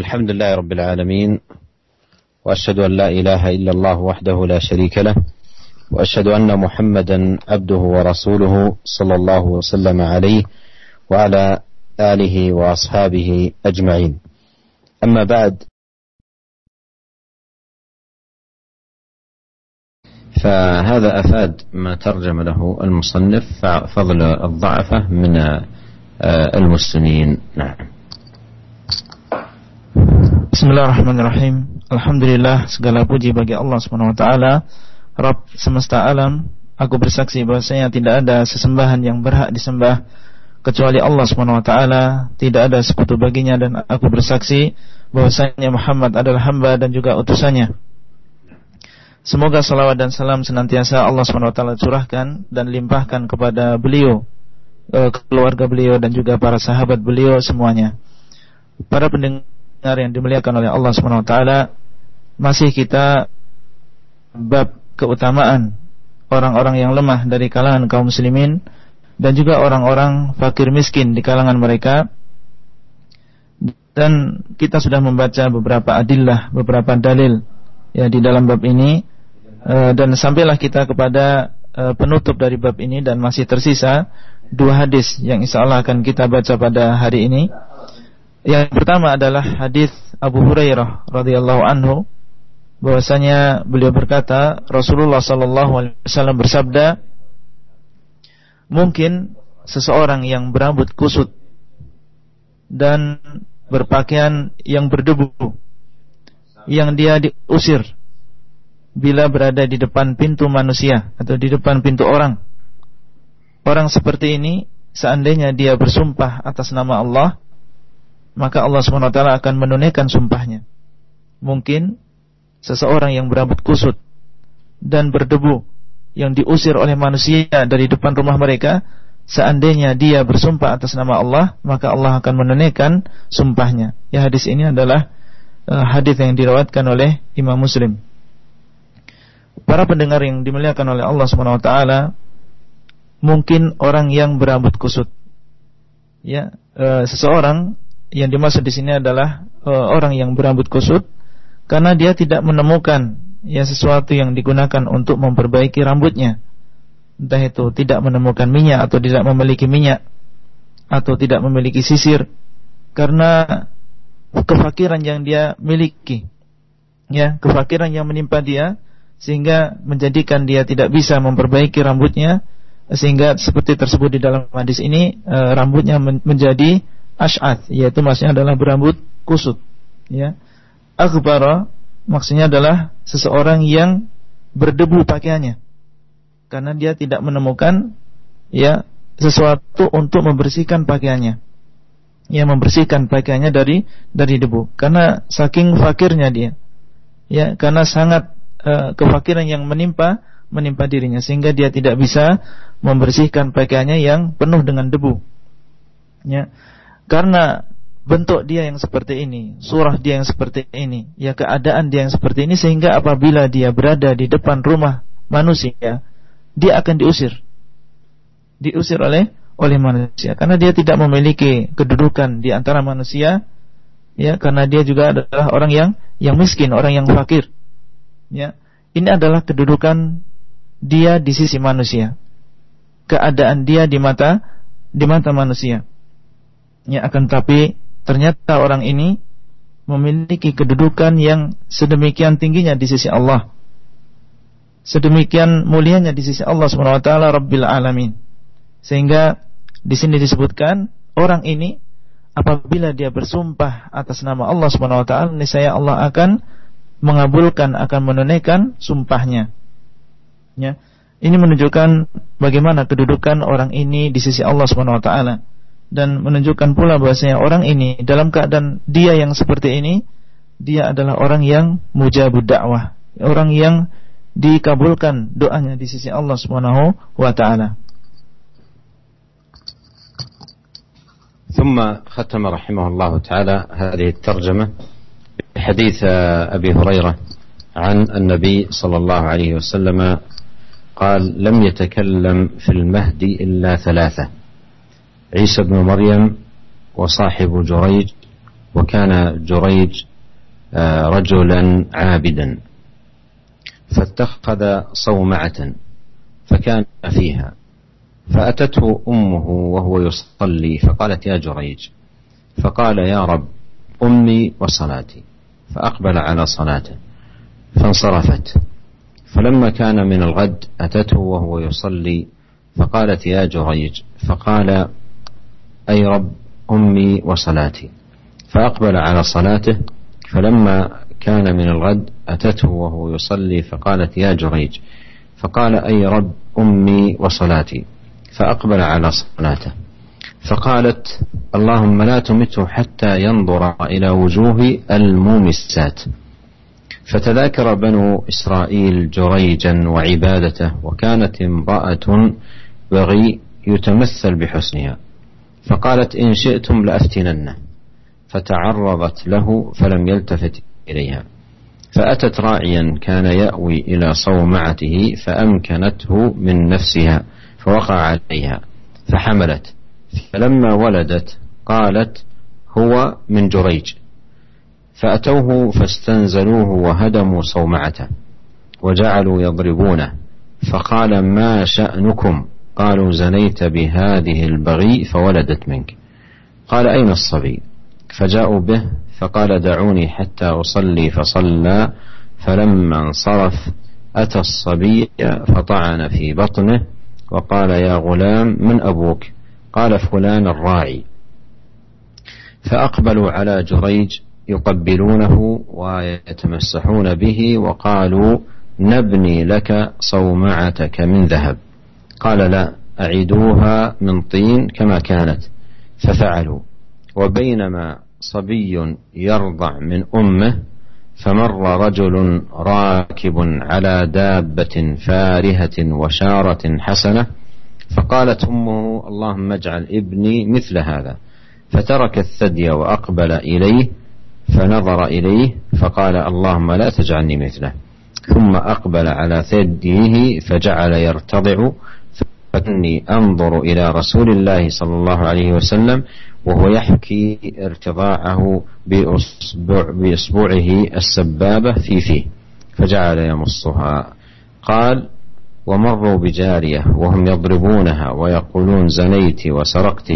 الحمد لله رب العالمين وأشهد أن لا إله إلا الله وحده لا شريك له وأشهد أن محمدا عبده ورسوله صلى الله وسلم عليه وعلى آله وأصحابه أجمعين. أما بعد فهذا أفاد ما ترجم له المصنف فضل الضعفة من المسلمين. نعم. Bismillahirrahmanirrahim. Alhamdulillah segala puji bagi Allah Subhanahu wa Rabb semesta alam. Aku bersaksi bahwasanya tidak ada sesembahan yang berhak disembah kecuali Allah taala, tidak ada sekutu baginya dan aku bersaksi bahwasanya Muhammad adalah hamba dan juga utusannya. Semoga salawat dan salam senantiasa Allah taala curahkan dan limpahkan kepada beliau, eh, keluarga beliau dan juga para sahabat beliau semuanya. Para pendengar yang dimuliakan oleh Allah Subhanahu wa taala masih kita bab keutamaan orang-orang yang lemah dari kalangan kaum muslimin dan juga orang-orang fakir miskin di kalangan mereka dan kita sudah membaca beberapa adillah, beberapa dalil ya di dalam bab ini e, dan sampailah kita kepada e, penutup dari bab ini dan masih tersisa dua hadis yang insya Allah akan kita baca pada hari ini. Yang pertama adalah hadis Abu Hurairah radhiyallahu anhu. Bahwasanya beliau berkata Rasulullah sallallahu alaihi wasallam bersabda mungkin seseorang yang berambut kusut dan berpakaian yang berdebu yang dia diusir bila berada di depan pintu manusia atau di depan pintu orang. Orang seperti ini seandainya dia bersumpah atas nama Allah maka Allah SWT akan menunaikan sumpahnya. Mungkin seseorang yang berambut kusut dan berdebu yang diusir oleh manusia dari depan rumah mereka, seandainya dia bersumpah atas nama Allah, maka Allah akan menunaikan sumpahnya. Ya hadis ini adalah uh, hadis yang diriwayatkan oleh Imam Muslim. Para pendengar yang dimuliakan oleh Allah SWT, mungkin orang yang berambut kusut. Ya, uh, seseorang yang dimaksud di sini adalah uh, orang yang berambut kusut karena dia tidak menemukan ya sesuatu yang digunakan untuk memperbaiki rambutnya. Entah itu tidak menemukan minyak atau tidak memiliki minyak atau tidak memiliki sisir karena kefakiran yang dia miliki. Ya, kefakiran yang menimpa dia sehingga menjadikan dia tidak bisa memperbaiki rambutnya sehingga seperti tersebut di dalam hadis ini e, rambutnya menjadi ash'ath yaitu maksudnya adalah berambut kusut ya. Akbara maksudnya adalah seseorang yang berdebu pakaiannya. Karena dia tidak menemukan ya sesuatu untuk membersihkan pakaiannya. Ya membersihkan pakaiannya dari dari debu. Karena saking fakirnya dia ya karena sangat uh, kefakiran yang menimpa menimpa dirinya. Sehingga dia tidak bisa membersihkan pakaiannya yang penuh dengan debu ya karena bentuk dia yang seperti ini, surah dia yang seperti ini, ya keadaan dia yang seperti ini sehingga apabila dia berada di depan rumah manusia, dia akan diusir. Diusir oleh oleh manusia karena dia tidak memiliki kedudukan di antara manusia ya karena dia juga adalah orang yang yang miskin, orang yang fakir. Ya. Ini adalah kedudukan dia di sisi manusia. Keadaan dia di mata di mata manusia. Ya akan tapi ternyata orang ini memiliki kedudukan yang sedemikian tingginya di sisi Allah. Sedemikian mulianya di sisi Allah Subhanahu wa taala Rabbil alamin. Sehingga di sini disebutkan orang ini apabila dia bersumpah atas nama Allah Subhanahu wa taala niscaya Allah akan mengabulkan akan menunaikan sumpahnya. Ya. Ini menunjukkan bagaimana kedudukan orang ini di sisi Allah Subhanahu wa taala dan menunjukkan pula bahwasanya orang ini dalam keadaan dia yang seperti ini dia adalah orang yang mujabud dakwah, orang yang dikabulkan doanya di sisi Allah Subhanahu wa taala. ثم ختم رحمه الله تعالى هذه الترجمة بحديث أبي هريرة عن النبي صلى الله عليه وسلم قال لم يتكلم في المهد إلا ثلاثة عيسى بن مريم وصاحب جريج وكان جريج آه، رجلا عابدا فاتخذ صومعة فكان فيها فأتته أمه وهو يصلي فقالت يا جريج فقال يا رب أمي وصلاتي فأقبل على صلاته فانصرفت فلما كان من الغد أتته وهو يصلي فقالت يا جريج فقال أي رب أمي وصلاتي. فأقبل على صلاته فلما كان من الغد أتته وهو يصلي فقالت يا جريج فقال أي رب أمي وصلاتي؟ فأقبل على صلاته. فقالت اللهم لا تمته حتى ينظر إلى وجوه المومسات. فتذاكر بنو إسرائيل جريجا وعبادته وكانت امرأة بغي يتمثل بحسنها. فقالت إن شئتم لأفتننه فتعرضت له فلم يلتفت إليها. فأتت راعيا كان يأوي إلى صومعته فأمكنته من نفسها فوقع عليها فحملت. فلما ولدت قالت هو من جريج. فأتوه فاستنزلوه وهدموا صومعته وجعلوا يضربونه. فقال ما شأنكم؟ قالوا زنيت بهذه البغي فولدت منك. قال أين الصبي؟ فجاءوا به فقال دعوني حتى أصلي فصلى فلما انصرف أتى الصبي فطعن في بطنه وقال يا غلام من أبوك؟ قال فلان الراعي. فأقبلوا على جريج يقبلونه ويتمسحون به وقالوا نبني لك صومعتك من ذهب. قال لا أعيدوها من طين كما كانت. ففعلوا. وبينما صبي يرضع من أمه فمر رجل راكب على دابة فارهة وشارة حسنة فقالت أمه اللهم اجعل ابني مثل هذا. فترك الثدي وأقبل إليه فنظر إليه فقال اللهم لا تجعلني مثله. ثم أقبل على ثديه فجعل يرتضع فإني أنظر إلى رسول الله صلى الله عليه وسلم وهو يحكي ارتضاعه بأصبع بإصبعه السبابة في فيه. فجعل يمصها. قال ومروا بجارية وهم يضربونها ويقولون زنيت وسرقت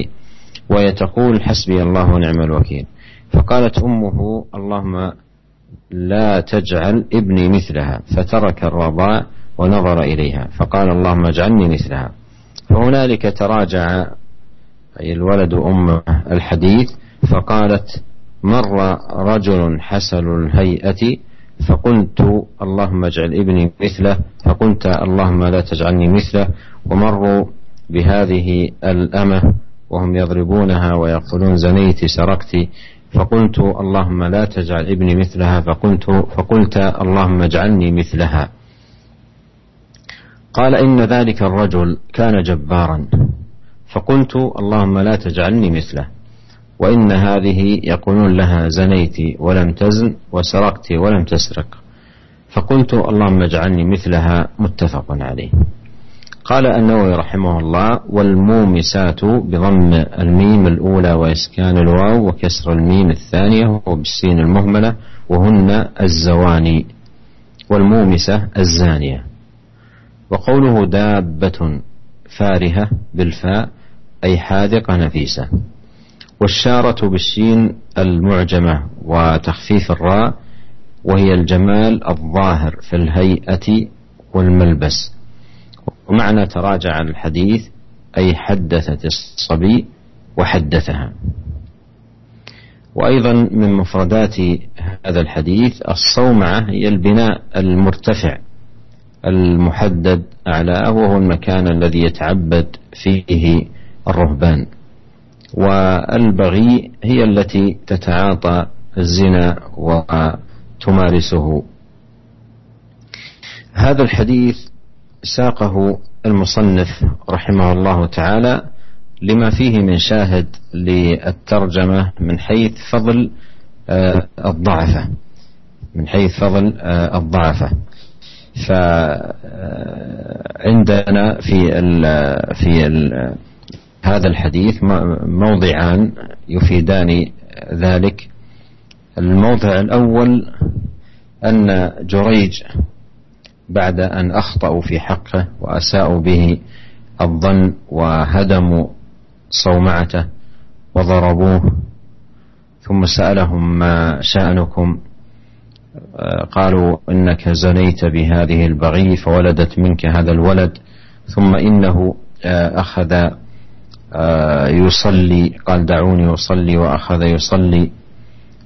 وهي تقول حسبي الله ونعم الوكيل. فقالت أمه اللهم لا تجعل ابني مثلها. فترك الرضاع ونظر إليها. فقال اللهم اجعلني مثلها. فهنالك تراجع أي الولد أم الحديث فقالت مر رجل حسن الهيئة فقلت اللهم اجعل ابني مثله فقلت اللهم لا تجعلني مثله. ومروا بهذه الأمة وهم يضربونها ويقولون زنيت سرقت فقلت اللهم لا تجعل ابني مثلها فقلت فقلت اللهم اجعلني مثلها. قال إن ذلك الرجل كان جبارا. فقلت اللهم لا تجعلني مثله. وإن هذه يقولون لها زنيت ولم تزن وسرقت ولم تسرق. فقلت اللهم اجعلني مثلها. متفق عليه. قال النووي رحمه الله والمومسات بضم الميم الأولى وإسكان الواو وكسر الميم الثانية وبالسين المهملة وهن الزواني. والمومسة الزانية. وقوله دابة فارهة بالفاء أي حاذقة نفيسة. والشارة بالشين المعجمة وتخفيف الراء وهي الجمال الظاهر في الهيئة والملبس. ومعنى تراجع الحديث أي حدثت الصبي وحدثها. وأيضا من مفردات هذا الحديث الصومعة هي البناء المرتفع. المحدد أعلاه وهو المكان الذي يتعبد فيه الرهبان. والبغي هي التي تتعاطى الزنا وتمارسه. هذا الحديث ساقه المصنف رحمه الله تعالى لما فيه من شاهد للترجمة من حيث فضل آه، الضعفة. من حيث فضل آه، الضعفة. فعندنا في ال في ال هذا الحديث موضعان يفيدان ذلك. الموضع الأول أن جريج بعد أن أخطأوا في حقه وأساءوا به الظن وهدموا صومعته وضربوه ثم سألهم ما شأنكم؟ قالوا إنك زنيت بهذه البغي فولدت منك هذا الولد ثم إنه أخذ يصلي قال دعوني أصلي وأخذ يصلي.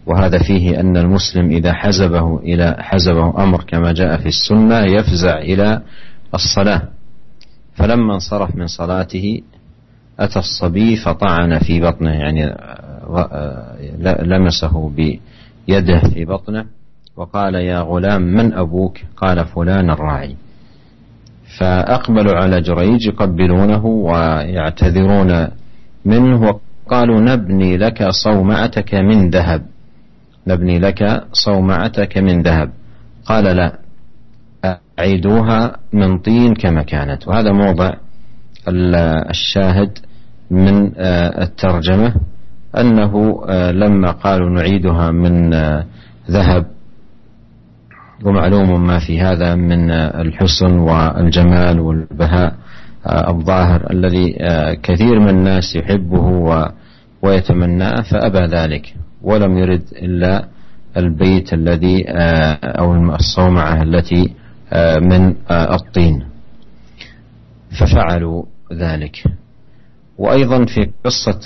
وهذا فيه أن المسلم إذا حزبه إلى حزبه أمر كما جاء في السنة يفزع إلى الصلاة. فلما انصرف من صلاته أتى الصبي فطعن في بطنه يعني لمسه بيده في بطنه. وقال يا غلام من أبوك؟ قال فلان الراعي. فأقبلوا على جريج يقبلونه ويعتذرون منه وقالوا نبني لك صومعتك من ذهب. نبني لك صومعتك من ذهب. قال لا أعيدوها من طين كما كانت. وهذا موضع الشاهد من الترجمة أنه لما قالوا نعيدها من ذهب ومعلوم ما في هذا من الحسن والجمال والبهاء الظاهر الذي كثير من الناس يحبه ويتمناه فأبى ذلك ولم يرد إلا البيت الذي أو الصومعة التي من الطين. ففعلوا ذلك. وأيضا في قصة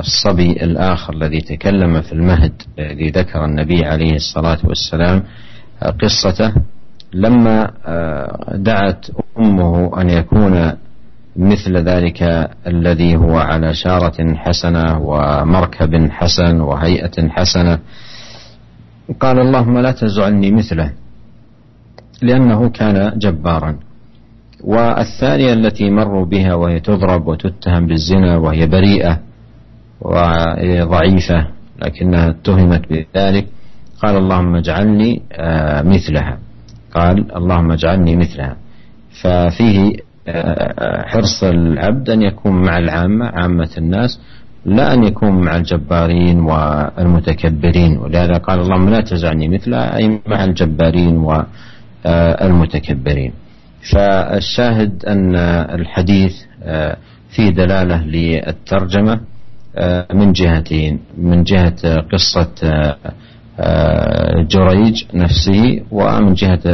الصبي الآخر الذي تكلم في المهد الذي ذكر النبي عليه الصلاة والسلام قصته. لما دعت أمه أن يكون مثل ذلك الذي هو على شارة حسنة ومركب حسن وهيئة حسنة قال اللهم لا تجعلني مثله لأنه كان جبارا. والثانية التي مروا بها وهي تضرب وتتهم بالزنا وهي بريئة وضعيفة لكنها اتهمت بذلك. قال اللهم اجعلني آه، مثلها. قال اللهم اجعلني مثلها. ففيه آه، حرص العبد أن يكون مع العامة عامة الناس لا أن يكون مع الجبارين والمتكبرين. ولهذا قال اللهم لا تجعلني مثلها أي مع الجبارين والمتكبرين فالشاهد أن الحديث آه، فيه دلالة للترجمة. من جهتين من جهة قصة جريج نفسه ومن جهة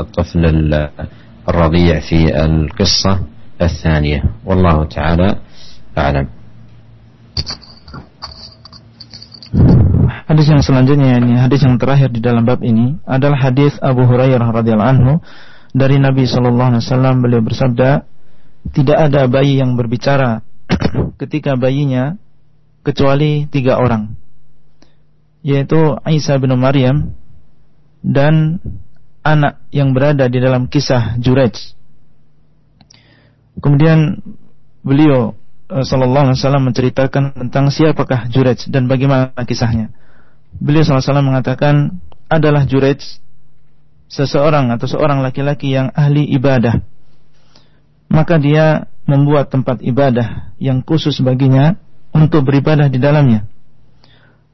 الطفل الرضيع في القصة الثانية والله تعالى أعلم Hadis yang selanjutnya ini hadis yang terakhir di dalam bab ini adalah hadis Abu Hurairah radhiyallahu anhu dari Nabi sallallahu alaihi wasallam beliau bersabda tidak ada bayi yang berbicara ketika bayinya kecuali tiga orang yaitu Isa bin Maryam dan anak yang berada di dalam kisah Jurej. Kemudian beliau eh, sallallahu alaihi wasallam menceritakan tentang siapakah Jurej dan bagaimana kisahnya. Beliau sallallahu alaihi mengatakan adalah Jurej seseorang atau seorang laki-laki yang ahli ibadah. Maka dia membuat tempat ibadah yang khusus baginya untuk beribadah di dalamnya.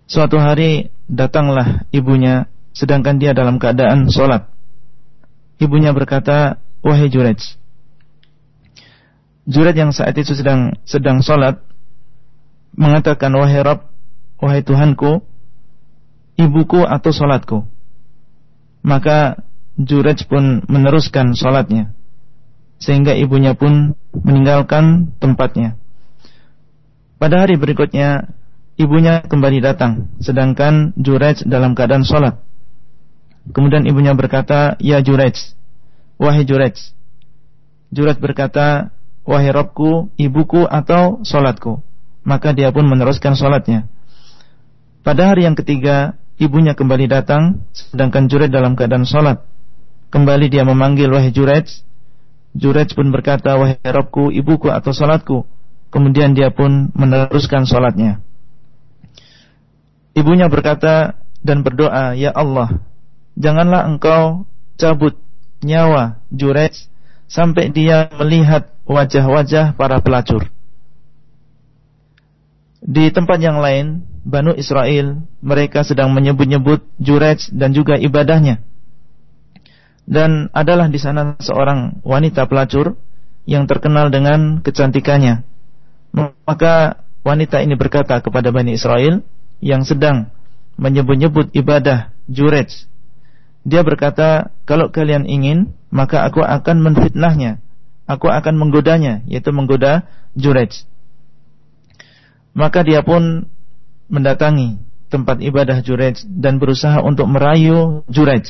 Suatu hari datanglah ibunya sedangkan dia dalam keadaan sholat. Ibunya berkata, wahai Jurej. Jurej yang saat itu sedang sedang sholat mengatakan, wahai Rabb, wahai Tuhanku, ibuku atau sholatku. Maka Jurej pun meneruskan sholatnya. Sehingga ibunya pun meninggalkan tempatnya. Pada hari berikutnya ibunya kembali datang sedangkan Jurej dalam keadaan sholat. Kemudian ibunya berkata, "Ya Jurej, wahai Jurej." Jurej berkata, "Wahai Robku, ibuku atau sholatku?" Maka dia pun meneruskan sholatnya. Pada hari yang ketiga, ibunya kembali datang sedangkan Jurej dalam keadaan sholat. Kembali dia memanggil, "Wahai Jurej." Jurej pun berkata, "Wahai Robku, ibuku atau sholatku?" Kemudian dia pun meneruskan sholatnya. Ibunya berkata dan berdoa, Ya Allah, janganlah engkau cabut nyawa Jurej sampai dia melihat wajah-wajah para pelacur. Di tempat yang lain Banu Israel mereka sedang menyebut-nyebut Jurej dan juga ibadahnya. Dan adalah di sana seorang wanita pelacur yang terkenal dengan kecantikannya. Maka wanita ini berkata kepada Bani Israel yang sedang menyebut-nyebut ibadah Jurej. Dia berkata, kalau kalian ingin, maka aku akan menfitnahnya. Aku akan menggodanya, yaitu menggoda Jurej. Maka dia pun mendatangi tempat ibadah Jurej dan berusaha untuk merayu Jurej.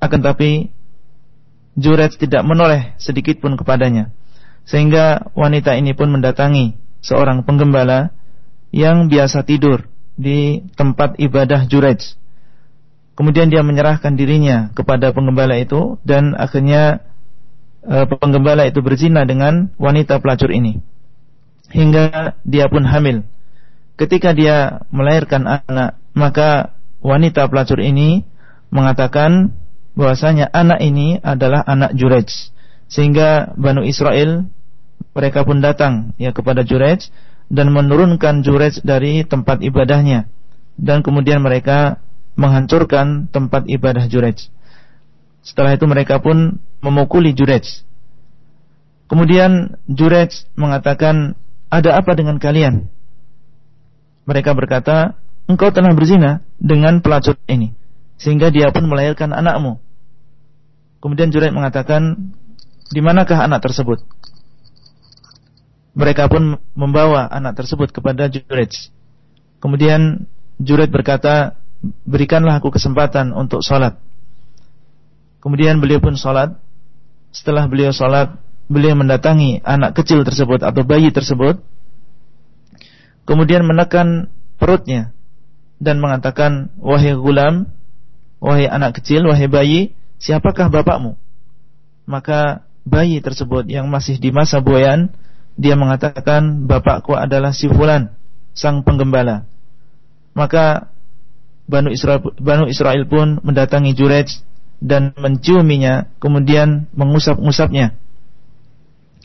Akan tapi Jurej tidak menoleh sedikit pun kepadanya. Sehingga wanita ini pun mendatangi seorang penggembala yang biasa tidur di tempat ibadah Jurej. Kemudian dia menyerahkan dirinya kepada penggembala itu dan akhirnya e, penggembala itu berzina dengan wanita pelacur ini. Hingga dia pun hamil. Ketika dia melahirkan anak, maka wanita pelacur ini mengatakan bahwasanya anak ini adalah anak Jurej. Sehingga Banu Israel mereka pun datang ya kepada Jurej dan menurunkan Jurej dari tempat ibadahnya dan kemudian mereka menghancurkan tempat ibadah Jurej. Setelah itu mereka pun memukuli Jurej. Kemudian Jurej mengatakan, "Ada apa dengan kalian?" Mereka berkata, "Engkau telah berzina dengan pelacur ini, sehingga dia pun melahirkan anakmu." Kemudian Jurej mengatakan, "Di manakah anak tersebut?" Mereka pun membawa anak tersebut kepada Jurej. Kemudian Jurej berkata, berikanlah aku kesempatan untuk sholat. Kemudian beliau pun sholat. Setelah beliau sholat, beliau mendatangi anak kecil tersebut atau bayi tersebut. Kemudian menekan perutnya dan mengatakan, wahai gulam, wahai anak kecil, wahai bayi, siapakah bapakmu? Maka bayi tersebut yang masih di masa buayan, dia mengatakan, bapakku adalah si fulan, sang penggembala. Maka Banu Israel, Banu Israel pun mendatangi Jurej dan menciuminya, kemudian mengusap-ngusapnya.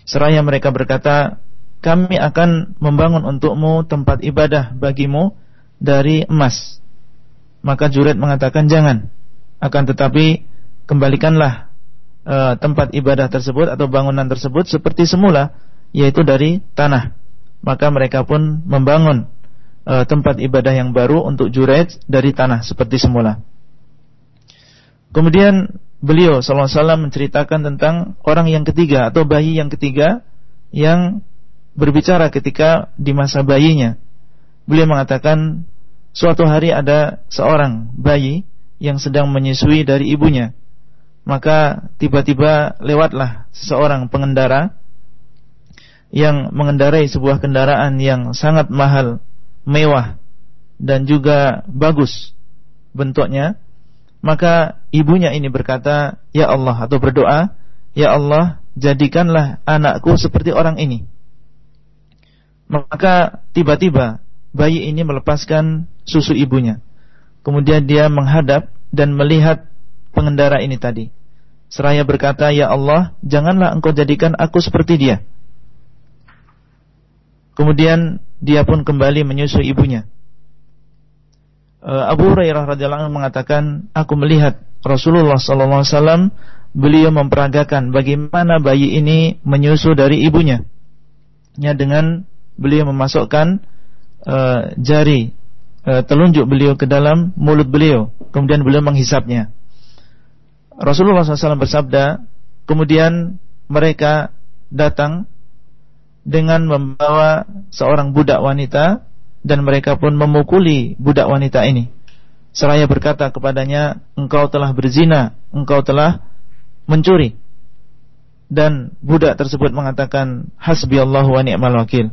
Seraya mereka berkata, kami akan membangun untukmu tempat ibadah bagimu dari emas. Maka Jurej mengatakan jangan. Akan tetapi kembalikanlah e, tempat ibadah tersebut atau bangunan tersebut seperti semula, yaitu dari tanah. Maka mereka pun membangun uh, tempat ibadah yang baru untuk Jurej dari tanah seperti semula. Kemudian beliau sallallahu alaihi wasallam menceritakan tentang orang yang ketiga atau bayi yang ketiga yang berbicara ketika di masa bayinya. Beliau mengatakan suatu hari ada seorang bayi yang sedang menyusui dari ibunya. Maka tiba-tiba lewatlah seseorang pengendara yang mengendarai sebuah kendaraan yang sangat mahal mewah dan juga bagus bentuknya, maka ibunya ini berkata, "Ya Allah," atau berdoa, "Ya Allah, jadikanlah anakku seperti orang ini." Maka tiba-tiba bayi ini melepaskan susu ibunya. Kemudian dia menghadap dan melihat pengendara ini tadi. Seraya berkata, "Ya Allah, janganlah Engkau jadikan aku seperti dia." Kemudian dia pun kembali menyusui ibunya. Eh, Abu Hurairah radhiyallahu anhu mengatakan, aku melihat Rasulullah sallallahu alaihi wasallam beliau memperagakan bagaimana bayi ini menyusu dari ibunya. Ya dengan beliau memasukkan uh, jari uh, telunjuk beliau ke dalam mulut beliau, kemudian beliau menghisapnya. Rasulullah SAW bersabda, kemudian mereka datang dengan membawa seorang budak wanita dan mereka pun memukuli budak wanita ini. Seraya berkata kepadanya, engkau telah berzina, engkau telah mencuri. Dan budak tersebut mengatakan, hasbi Allah wa ni'mal wakil.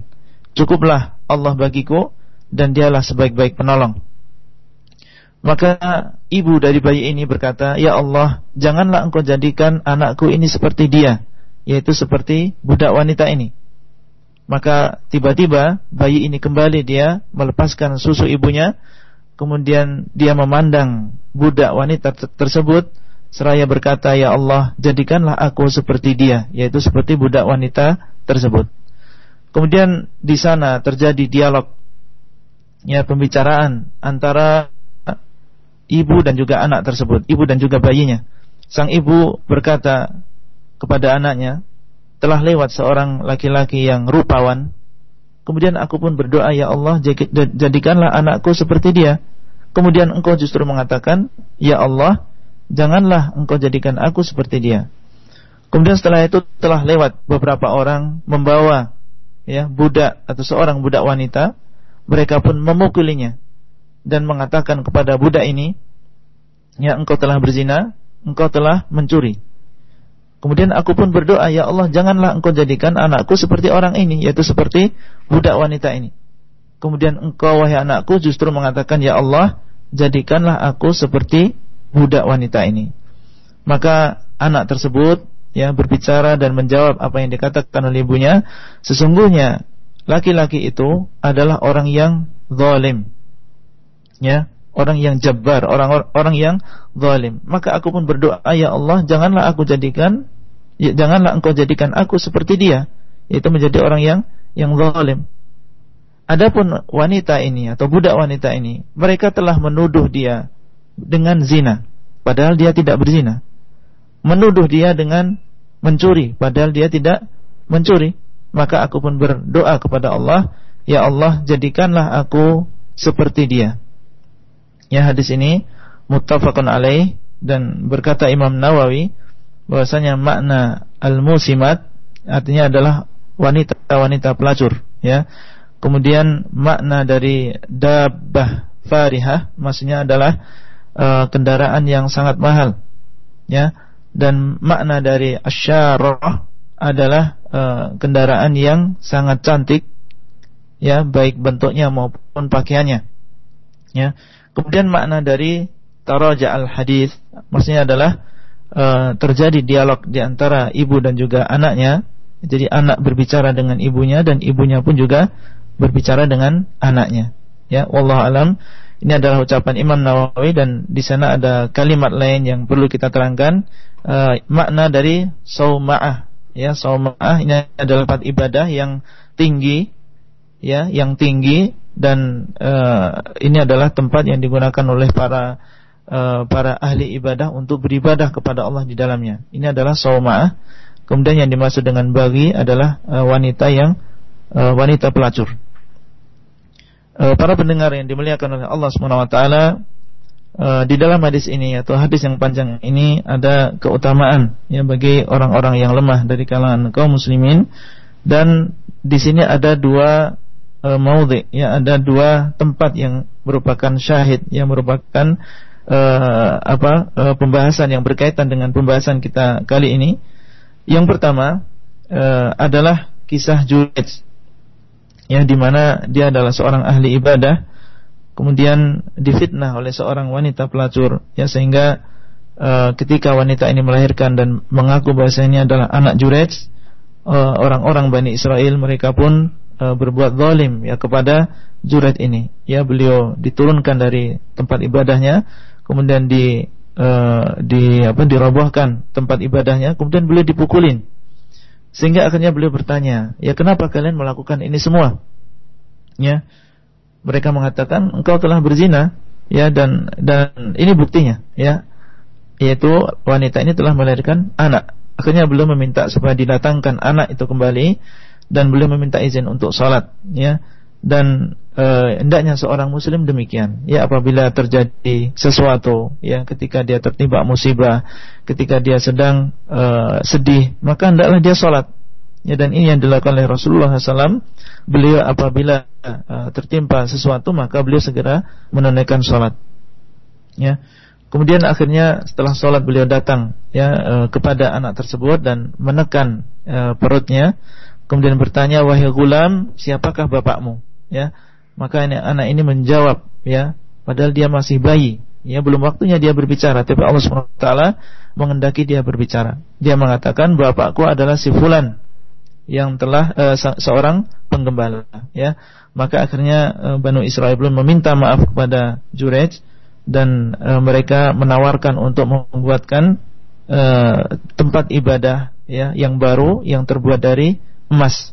Cukuplah Allah bagiku dan dialah sebaik-baik penolong. Maka ibu dari bayi ini berkata, Ya Allah, janganlah engkau jadikan anakku ini seperti dia, yaitu seperti budak wanita ini. Maka tiba-tiba bayi ini kembali dia melepaskan susu ibunya. Kemudian dia memandang budak wanita tersebut. Seraya berkata Ya Allah jadikanlah aku seperti dia Yaitu seperti budak wanita tersebut. Kemudian di sana terjadi dialog ya pembicaraan antara ibu dan juga anak tersebut, ibu dan juga bayinya. Sang ibu berkata kepada anaknya, telah lewat seorang laki-laki yang rupawan. Kemudian aku pun berdoa, ya Allah, jadikanlah anakku seperti dia. Kemudian engkau justru mengatakan, ya Allah, janganlah engkau jadikan aku seperti dia. Kemudian setelah itu telah lewat beberapa orang membawa ya budak atau seorang budak wanita mereka pun memukulinya dan mengatakan kepada budak ini, "Ya, engkau telah berzina, engkau telah mencuri." Kemudian aku pun berdoa, "Ya Allah, janganlah engkau jadikan anakku seperti orang ini, yaitu seperti budak wanita ini." Kemudian engkau wahai anakku justru mengatakan, "Ya Allah, jadikanlah aku seperti budak wanita ini." Maka anak tersebut ya berbicara dan menjawab apa yang dikatakan oleh ibunya, sesungguhnya laki-laki itu adalah orang yang zalim. Ya, orang yang jabbar, orang orang yang zalim. Maka aku pun berdoa, ya Allah, janganlah aku jadikan ya, janganlah engkau jadikan aku seperti dia, yaitu menjadi orang yang yang zalim. Adapun wanita ini atau budak wanita ini, mereka telah menuduh dia dengan zina, padahal dia tidak berzina. Menuduh dia dengan mencuri, padahal dia tidak mencuri maka aku pun berdoa kepada Allah, ya Allah jadikanlah aku seperti dia. Ya hadis ini muttafaqun alaih dan berkata Imam Nawawi bahwasanya makna al-musimat artinya adalah wanita-wanita pelacur ya. Kemudian makna dari dabbah farihah maksudnya adalah uh, kendaraan yang sangat mahal ya dan makna dari asyarah adalah uh, kendaraan yang sangat cantik ya baik bentuknya maupun pakaiannya ya kemudian makna dari taraja al hadis maksudnya adalah uh, terjadi dialog di antara ibu dan juga anaknya. Jadi anak berbicara dengan ibunya dan ibunya pun juga berbicara dengan anaknya. Ya wallahu alam. Ini adalah ucapan Imam Nawawi dan di sana ada kalimat lain yang perlu kita terangkan. Uh, makna dari sauma'ah. Ya saumah ini adalah tempat ibadah yang tinggi. Ya yang tinggi dan uh, ini adalah tempat yang digunakan oleh para uh, para ahli ibadah untuk beribadah kepada Allah di dalamnya. Ini adalah saumah kemudian yang dimaksud dengan bagi adalah uh, wanita yang uh, wanita pelacur. Uh, para pendengar yang dimuliakan oleh Allah Subhanahu wa taala di dalam hadis ini atau hadis yang panjang ini ada keutamaan ya bagi orang-orang yang lemah dari kalangan kaum muslimin. Dan di sini ada dua uh, maudhi ya ada dua tempat yang merupakan syahid yang merupakan uh, apa uh, pembahasan yang berkaitan dengan pembahasan kita kali ini. Yang pertama uh, adalah kisah Junaid ya di mana dia adalah seorang ahli ibadah kemudian difitnah oleh seorang wanita pelacur ya sehingga uh, ketika wanita ini melahirkan dan mengaku bahwasanya adalah anak uh, orang-orang Bani Israel mereka pun uh, berbuat zalim ya kepada Jurej ini. Ya beliau diturunkan dari tempat ibadahnya kemudian di uh, di apa dirobohkan tempat ibadahnya kemudian beliau dipukulin. Sehingga akhirnya beliau bertanya ya kenapa kalian melakukan ini semua? Ya mereka mengatakan engkau telah berzina ya dan dan ini buktinya ya yaitu wanita ini telah melahirkan anak. Akhirnya beliau meminta supaya didatangkan anak itu kembali dan beliau meminta izin untuk sholat ya dan e, hendaknya seorang muslim demikian ya apabila terjadi sesuatu ya ketika dia tertimpa musibah ketika dia sedang e, sedih maka hendaklah dia sholat Ya dan ini yang dilakukan oleh Rasulullah SAW. Beliau apabila uh, tertimpa sesuatu maka beliau segera menunaikan sholat. Ya. Kemudian akhirnya setelah sholat beliau datang ya uh, kepada anak tersebut dan menekan uh, perutnya. Kemudian bertanya wahai gulam siapakah bapakmu? Ya. Maka anak ini menjawab ya padahal dia masih bayi. Ya belum waktunya dia berbicara. Tapi Allah SWT mengendaki dia berbicara. Dia mengatakan bapakku adalah si fulan yang telah uh, seorang penggembala. Ya. Maka akhirnya uh, Banu Israel belum meminta maaf kepada Jurej dan uh, mereka menawarkan untuk membuatkan uh, tempat ibadah ya yang baru yang terbuat dari emas.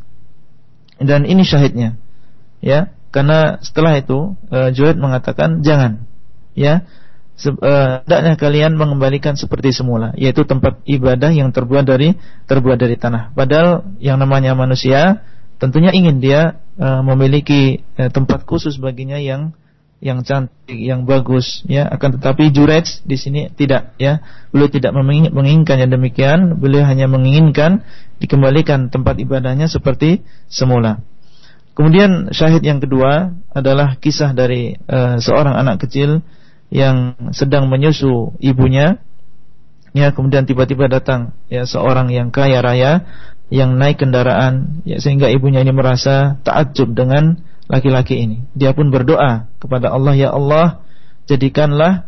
Dan ini syahidnya. Ya Karena setelah itu uh, Junaid mengatakan jangan. Ya hendaknya uh, kalian mengembalikan seperti semula yaitu tempat ibadah yang terbuat dari terbuat dari tanah. Padahal yang namanya manusia tentunya ingin dia uh, memiliki uh, tempat khusus baginya yang yang cantik, yang bagus, ya. Akan tetapi Jurej di sini tidak, ya. Beliau tidak menginginkan yang demikian, beliau hanya menginginkan dikembalikan tempat ibadahnya seperti semula. Kemudian syahid yang kedua adalah kisah dari uh, seorang anak kecil yang sedang menyusu ibunya. Ya, kemudian tiba-tiba datang ya seorang yang kaya raya yang naik kendaraan ya sehingga ibunya ini merasa takjub dengan laki-laki ini. Dia pun berdoa kepada Allah, "Ya Allah, jadikanlah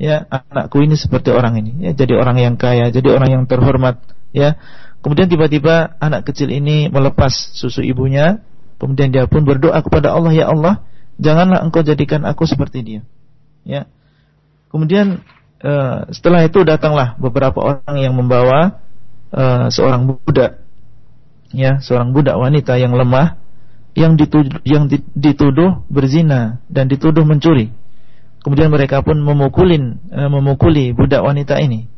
ya anakku ini seperti orang ini, ya jadi orang yang kaya, jadi orang yang terhormat." Ya. Kemudian tiba-tiba anak kecil ini melepas susu ibunya, kemudian dia pun berdoa kepada Allah, "Ya Allah, janganlah Engkau jadikan aku seperti dia." Ya. Kemudian uh, setelah itu datanglah beberapa orang yang membawa uh, seorang budak ya, seorang budak wanita yang lemah yang dituduh, yang dituduh berzina dan dituduh mencuri. Kemudian mereka pun memukulin uh, memukuli budak wanita ini.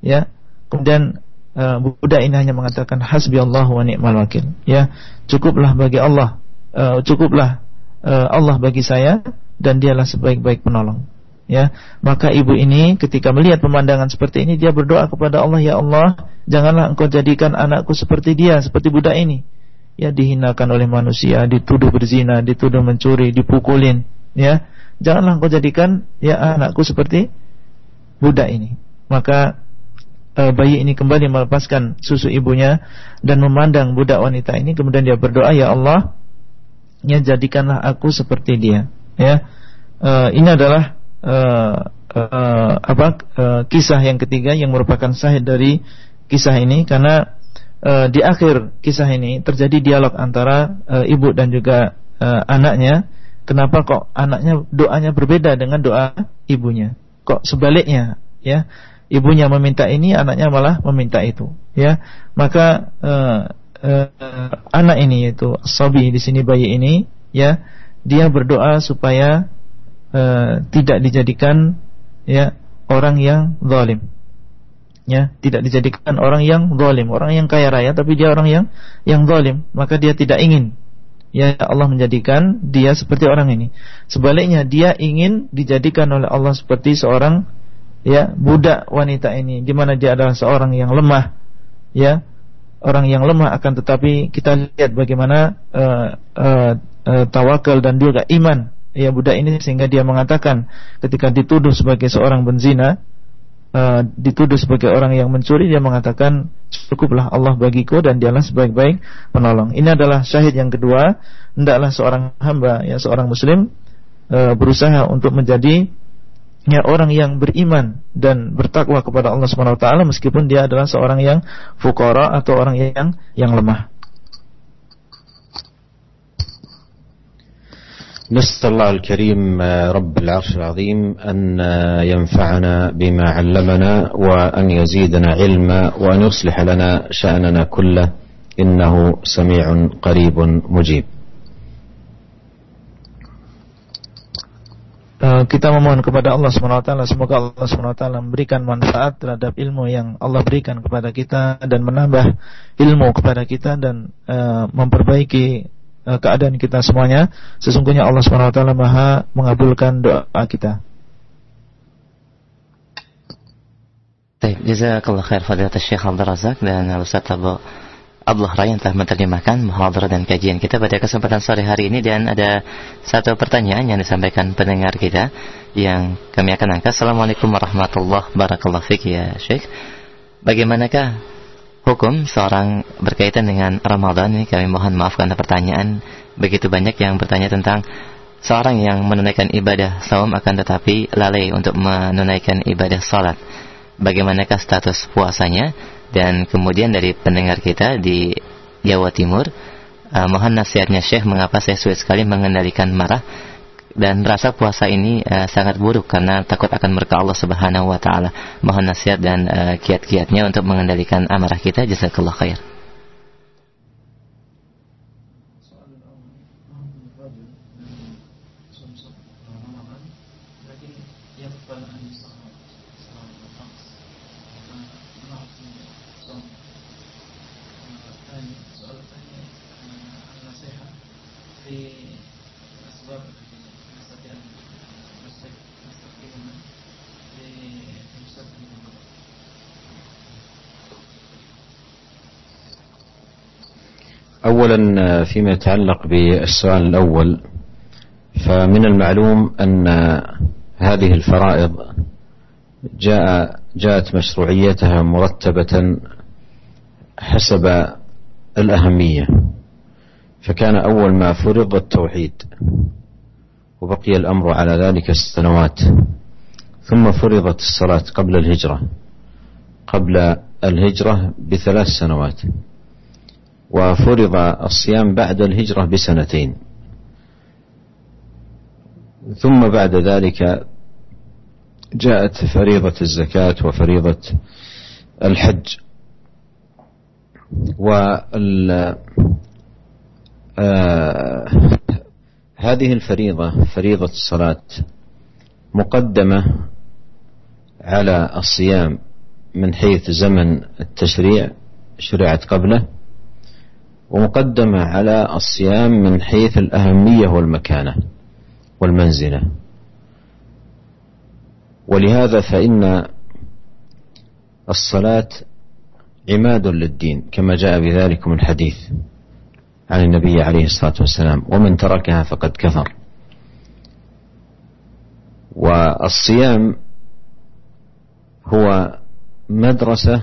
Ya. Kemudian uh, budak ini hanya mengatakan hasbi Allah wa ni'mal wakil. Ya, cukuplah bagi Allah. Uh, cukuplah Allah bagi saya dan dialah sebaik-baik penolong. Ya, maka ibu ini ketika melihat pemandangan seperti ini dia berdoa kepada Allah, ya Allah, janganlah engkau jadikan anakku seperti dia, seperti budak ini ya dihinakan oleh manusia, dituduh berzina, dituduh mencuri, dipukulin, ya. Janganlah engkau jadikan ya anakku seperti budak ini. Maka e, bayi ini kembali melepaskan susu ibunya dan memandang budak wanita ini kemudian dia berdoa, "Ya Allah, ya jadikanlah aku seperti dia." Ya. E, ini adalah e, e, apa e, kisah yang ketiga yang merupakan sahid dari kisah ini karena uh, di akhir kisah ini terjadi dialog antara uh, ibu dan juga uh, anaknya. Kenapa kok anaknya doanya berbeda dengan doa ibunya? Kok sebaliknya, ya? Ibunya meminta ini, anaknya malah meminta itu, ya. Maka uh, uh, anak ini yaitu Sobi di sini bayi ini, ya, dia berdoa supaya uh, tidak dijadikan ya orang yang zalim ya tidak dijadikan orang yang zalim, orang yang kaya raya tapi dia orang yang yang zalim, maka dia tidak ingin ya Allah menjadikan dia seperti orang ini. Sebaliknya dia ingin dijadikan oleh Allah seperti seorang ya budak wanita ini di mana dia adalah seorang yang lemah ya. Orang yang lemah akan tetapi kita lihat bagaimana uh, uh, uh, tawakal dan juga iman ya budak ini sehingga dia mengatakan ketika dituduh sebagai seorang benzina uh, dituduh sebagai orang yang mencuri dia mengatakan cukuplah Allah bagiku dan dialah sebaik-baik penolong. Ini adalah syahid yang kedua, hendaklah seorang hamba ya seorang muslim uh, berusaha untuk menjadi ya orang yang beriman dan bertakwa kepada Allah Subhanahu wa taala meskipun dia adalah seorang yang fukara atau orang yang yang lemah. نسأل الله الكريم رب العرش العظيم أن ينفعنا بما علمنا وأن يزيدنا علما وأن يصلح لنا شأننا كله إنه سميع قريب مجيب kita memohon kepada Allah SWT semoga Allah SWT memberikan manfaat terhadap ilmu yang Allah berikan kepada kita dan menambah ilmu kepada kita dan uh, memperbaiki Eh, keadaan kita semuanya. Sesungguhnya Allah Subhanahu wa taala Maha mengabulkan doa kita. Baik, jazakallah khair fadilat Syekh Abdul Razak dan Ustaz Abu Abdullah Ray yang telah menerjemahkan muhadarah dan kajian kita pada kesempatan sore hari ini dan ada satu pertanyaan yang disampaikan pendengar kita yang kami akan angkat. Assalamualaikum warahmatullahi wabarakatuh. ya Syekh. Bagaimanakah hukum seorang berkaitan dengan Ramadan ini kami mohon maaf karena pertanyaan begitu banyak yang bertanya tentang seorang yang menunaikan ibadah saum akan tetapi lalai untuk menunaikan ibadah salat. Bagaimanakah status puasanya? Dan kemudian dari pendengar kita di Jawa Timur, uh, mohon nasihatnya Syekh mengapa saya sulit sekali mengendalikan marah dan rasa puasa ini uh, sangat buruk karena takut akan murka Allah Subhanahu wa taala. Mohon nasihat dan uh, kiat-kiatnya untuk mengendalikan amarah kita. Jazakallah khair. أولا فيما يتعلق بالسؤال الأول فمن المعلوم أن هذه الفرائض جاء جاءت مشروعيتها مرتبة حسب الأهمية فكان أول ما فرض التوحيد وبقي الأمر على ذلك السنوات ثم فرضت الصلاة قبل الهجرة قبل الهجرة بثلاث سنوات. وفرض الصيام بعد الهجرة بسنتين. ثم بعد ذلك جاءت فريضة الزكاة وفريضة الحج. وال آه هذه الفريضة فريضة الصلاة مقدمة على الصيام من حيث زمن التشريع شرعت قبله. ومقدمة على الصيام من حيث الأهمية والمكانة والمنزلة. ولهذا فإن الصلاة عماد للدين كما جاء بذلكم الحديث عن النبي عليه الصلاة والسلام ومن تركها فقد كفر. والصيام هو مدرسة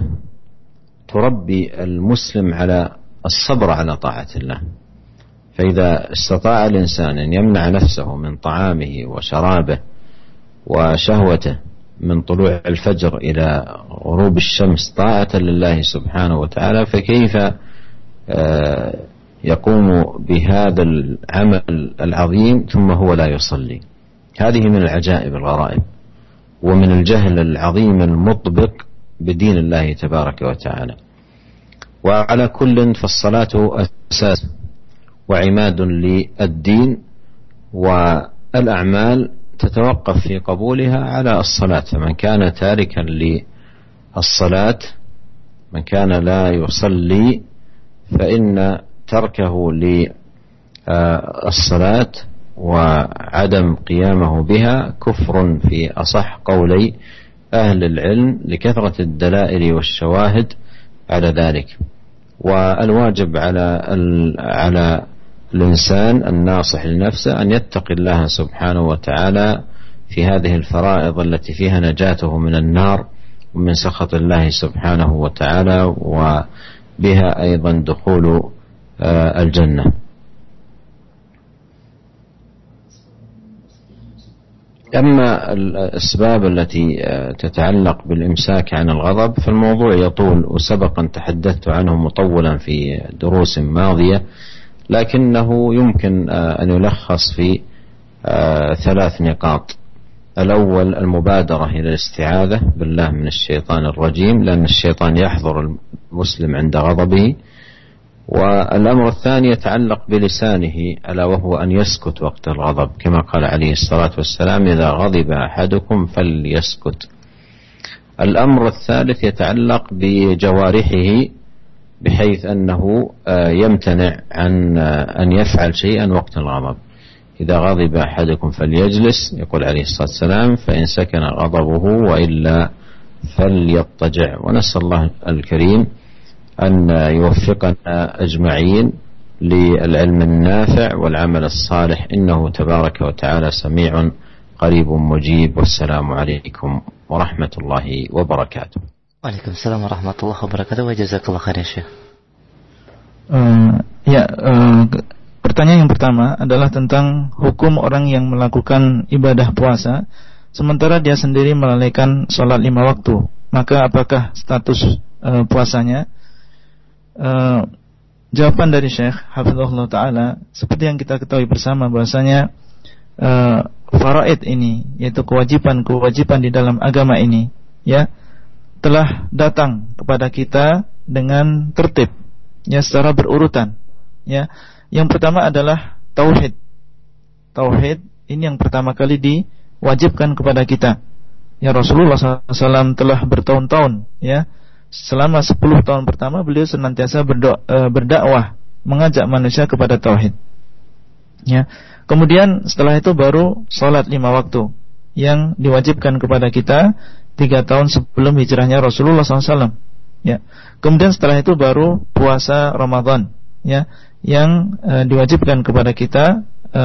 تربي المسلم على الصبر على طاعة الله. فإذا استطاع الإنسان أن يمنع نفسه من طعامه وشرابه وشهوته من طلوع الفجر إلى غروب الشمس طاعة لله سبحانه وتعالى فكيف آه، يقوم بهذا العمل العظيم ثم هو لا يصلي؟ هذه من العجائب الغرائب ومن الجهل العظيم المطبق بدين الله تبارك وتعالى. وعلى كل فالصلاة أساس وعماد للدين والأعمال تتوقف في قبولها على الصلاة. فمن كان تاركا للصلاة من كان لا يصلي فإن تركه للصلاة وعدم قيامه بها كفر في أصح قولي أهل العلم لكثرة الدلائل والشواهد على ذلك. والواجب على على الإنسان الناصح لنفسه أن يتقي الله سبحانه وتعالى في هذه الفرائض التي فيها نجاته من النار ومن سخط الله سبحانه وتعالى وبها أيضا دخول آه، أما الأسباب التي آه، تتعلق بالإمساك عن الغضب فالموضوع يطول وسبقا تحدثت عنه مطولا في دروس ماضية لكنه يمكن آه، أن يلخص في آه، ثلاث نقاط. الأول المبادرة إلى الاستعاذة بالله من الشيطان الرجيم لأن الشيطان يحضر المسلم عند غضبه. والأمر الثاني يتعلق بلسانه ألا وهو أن يسكت وقت الغضب. كما قال عليه الصلاة والسلام إذا غضب أحدكم فليسكت. الأمر الثالث يتعلق بجوارحه بحيث أنه آه، يمتنع عن آه، أن يفعل شيئا وقت الغضب. إذا غضب أحدكم فليجلس يقول عليه الصلاة والسلام فإن سكن غضبه وإلا فليضطجع. ونسأل الله الكريم أن يوفقنا أجمعين للعلم النافع والعمل الصالح إنه تبارك وتعالى سميع قريب مجيب والسلام عليكم ورحمة الله وبركاته Waalaikumsalam warahmatullahi wabarakatuh wa jazakallah khair ya Syekh. Uh, ya, uh, pertanyaan yang pertama adalah tentang hukum orang yang melakukan ibadah puasa sementara dia sendiri melalaikan sholat lima waktu. Maka apakah status uh, puasanya Uh, jawaban dari Syekh Hafizullah Ta'ala seperti yang kita ketahui bersama bahasanya uh, faraid ini yaitu kewajiban-kewajiban di dalam agama ini ya telah datang kepada kita dengan tertib ya secara berurutan ya. Yang pertama adalah tauhid. Tauhid ini yang pertama kali diwajibkan kepada kita. Ya Rasulullah SAW telah bertahun-tahun ya selama 10 tahun pertama beliau senantiasa berdoa, e, berdakwah mengajak manusia kepada tauhid. Ya. Kemudian setelah itu baru salat lima waktu yang diwajibkan kepada kita tiga tahun sebelum hijrahnya Rasulullah SAW. Ya. Kemudian setelah itu baru puasa Ramadan, ya, yang e, diwajibkan kepada kita e,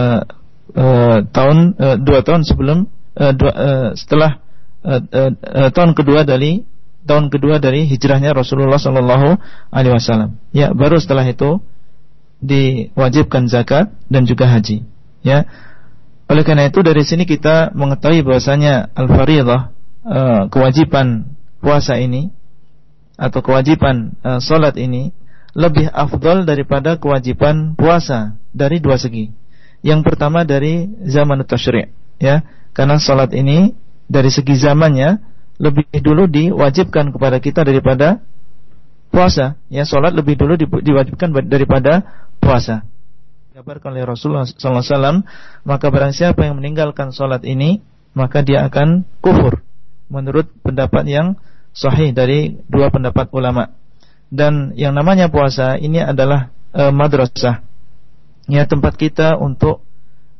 e, tahun e, dua tahun sebelum e, dua, e, setelah e, e, tahun kedua dari tahun kedua dari hijrahnya Rasulullah Sallallahu Alaihi Wasallam. Ya, baru setelah itu diwajibkan zakat dan juga haji. Ya, oleh karena itu dari sini kita mengetahui bahwasanya al-fariḍah e, kewajiban puasa ini atau kewajiban e, salat ini lebih afdol daripada kewajiban puasa dari dua segi. Yang pertama dari zaman tasyri' ya, karena salat ini dari segi zamannya lebih dulu diwajibkan kepada kita daripada puasa. Ya, salat lebih dulu diwajibkan daripada puasa. Kabarkan oleh Rasulullah SAW, maka barang siapa yang meninggalkan salat ini, maka dia akan kufur. Menurut pendapat yang sahih dari dua pendapat ulama. Dan yang namanya puasa ini adalah e, madrasah. Ya, tempat kita untuk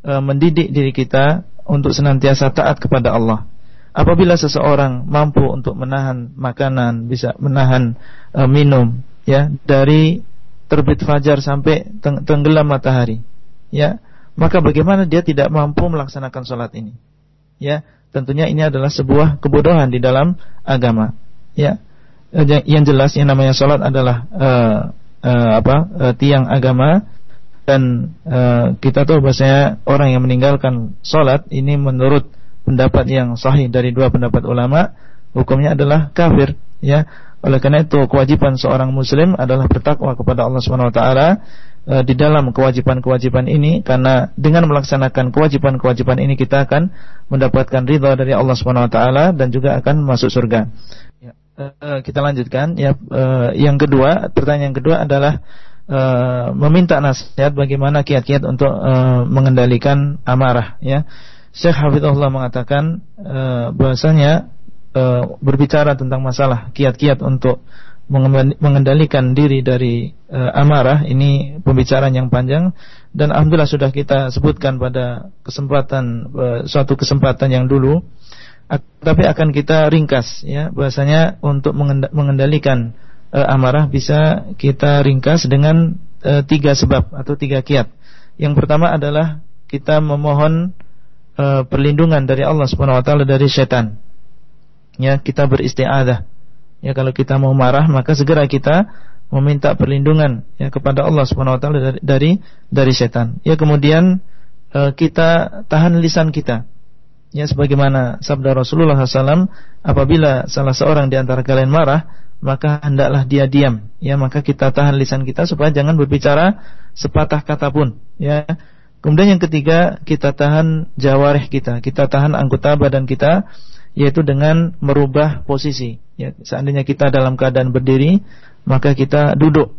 e, mendidik diri kita untuk senantiasa taat kepada Allah. Apabila seseorang mampu untuk menahan makanan, bisa menahan e, minum, ya dari terbit fajar sampai teng tenggelam matahari, ya maka bagaimana dia tidak mampu melaksanakan sholat ini? Ya, tentunya ini adalah sebuah kebodohan di dalam agama. Ya, e, yang jelas yang namanya sholat adalah e, e, apa e, tiang agama dan e, kita tahu bahasanya orang yang meninggalkan sholat ini menurut pendapat yang sahih dari dua pendapat ulama hukumnya adalah kafir ya oleh karena itu kewajiban seorang muslim adalah bertakwa kepada Allah Subhanahu wa taala e, di dalam kewajiban-kewajiban ini karena dengan melaksanakan kewajiban-kewajiban ini kita akan mendapatkan ridha dari Allah Subhanahu wa taala dan juga akan masuk surga. Ya, e, e kita lanjutkan ya yang kedua, pertanyaan yang kedua adalah meminta nasihat bagaimana kiat-kiat untuk mengendalikan amarah ya. Syekh Hafizullah mengatakan uh, bahwasanya uh, berbicara tentang masalah kiat-kiat untuk mengendalikan diri dari uh, amarah ini pembicaraan yang panjang. Dan alhamdulillah sudah kita sebutkan pada kesempatan uh, suatu kesempatan yang dulu. Tapi akan kita ringkas ya bahasanya untuk mengendalikan uh, amarah bisa kita ringkas dengan uh, tiga sebab atau tiga kiat. Yang pertama adalah kita memohon uh, perlindungan dari Allah Subhanahu wa taala dari setan. Ya, kita beristiadah. Ya, kalau kita mau marah maka segera kita meminta perlindungan ya kepada Allah Subhanahu wa taala dari dari dari setan. Ya, kemudian uh, kita tahan lisan kita. Ya, sebagaimana sabda Rasulullah SAW, apabila salah seorang di antara kalian marah, maka hendaklah dia diam. Ya, maka kita tahan lisan kita supaya jangan berbicara sepatah kata pun. Ya, Kemudian yang ketiga, kita tahan jawareh kita, kita tahan anggota badan kita yaitu dengan merubah posisi. Ya, seandainya kita dalam keadaan berdiri, maka kita duduk.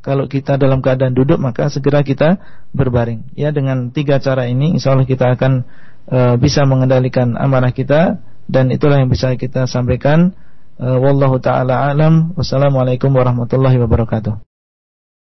Kalau kita dalam keadaan duduk, maka segera kita berbaring. Ya, dengan tiga cara ini, insya Allah kita akan e, bisa mengendalikan amarah kita dan itulah yang bisa kita sampaikan. E, wallahu taala alam. Wassalamualaikum warahmatullahi wabarakatuh.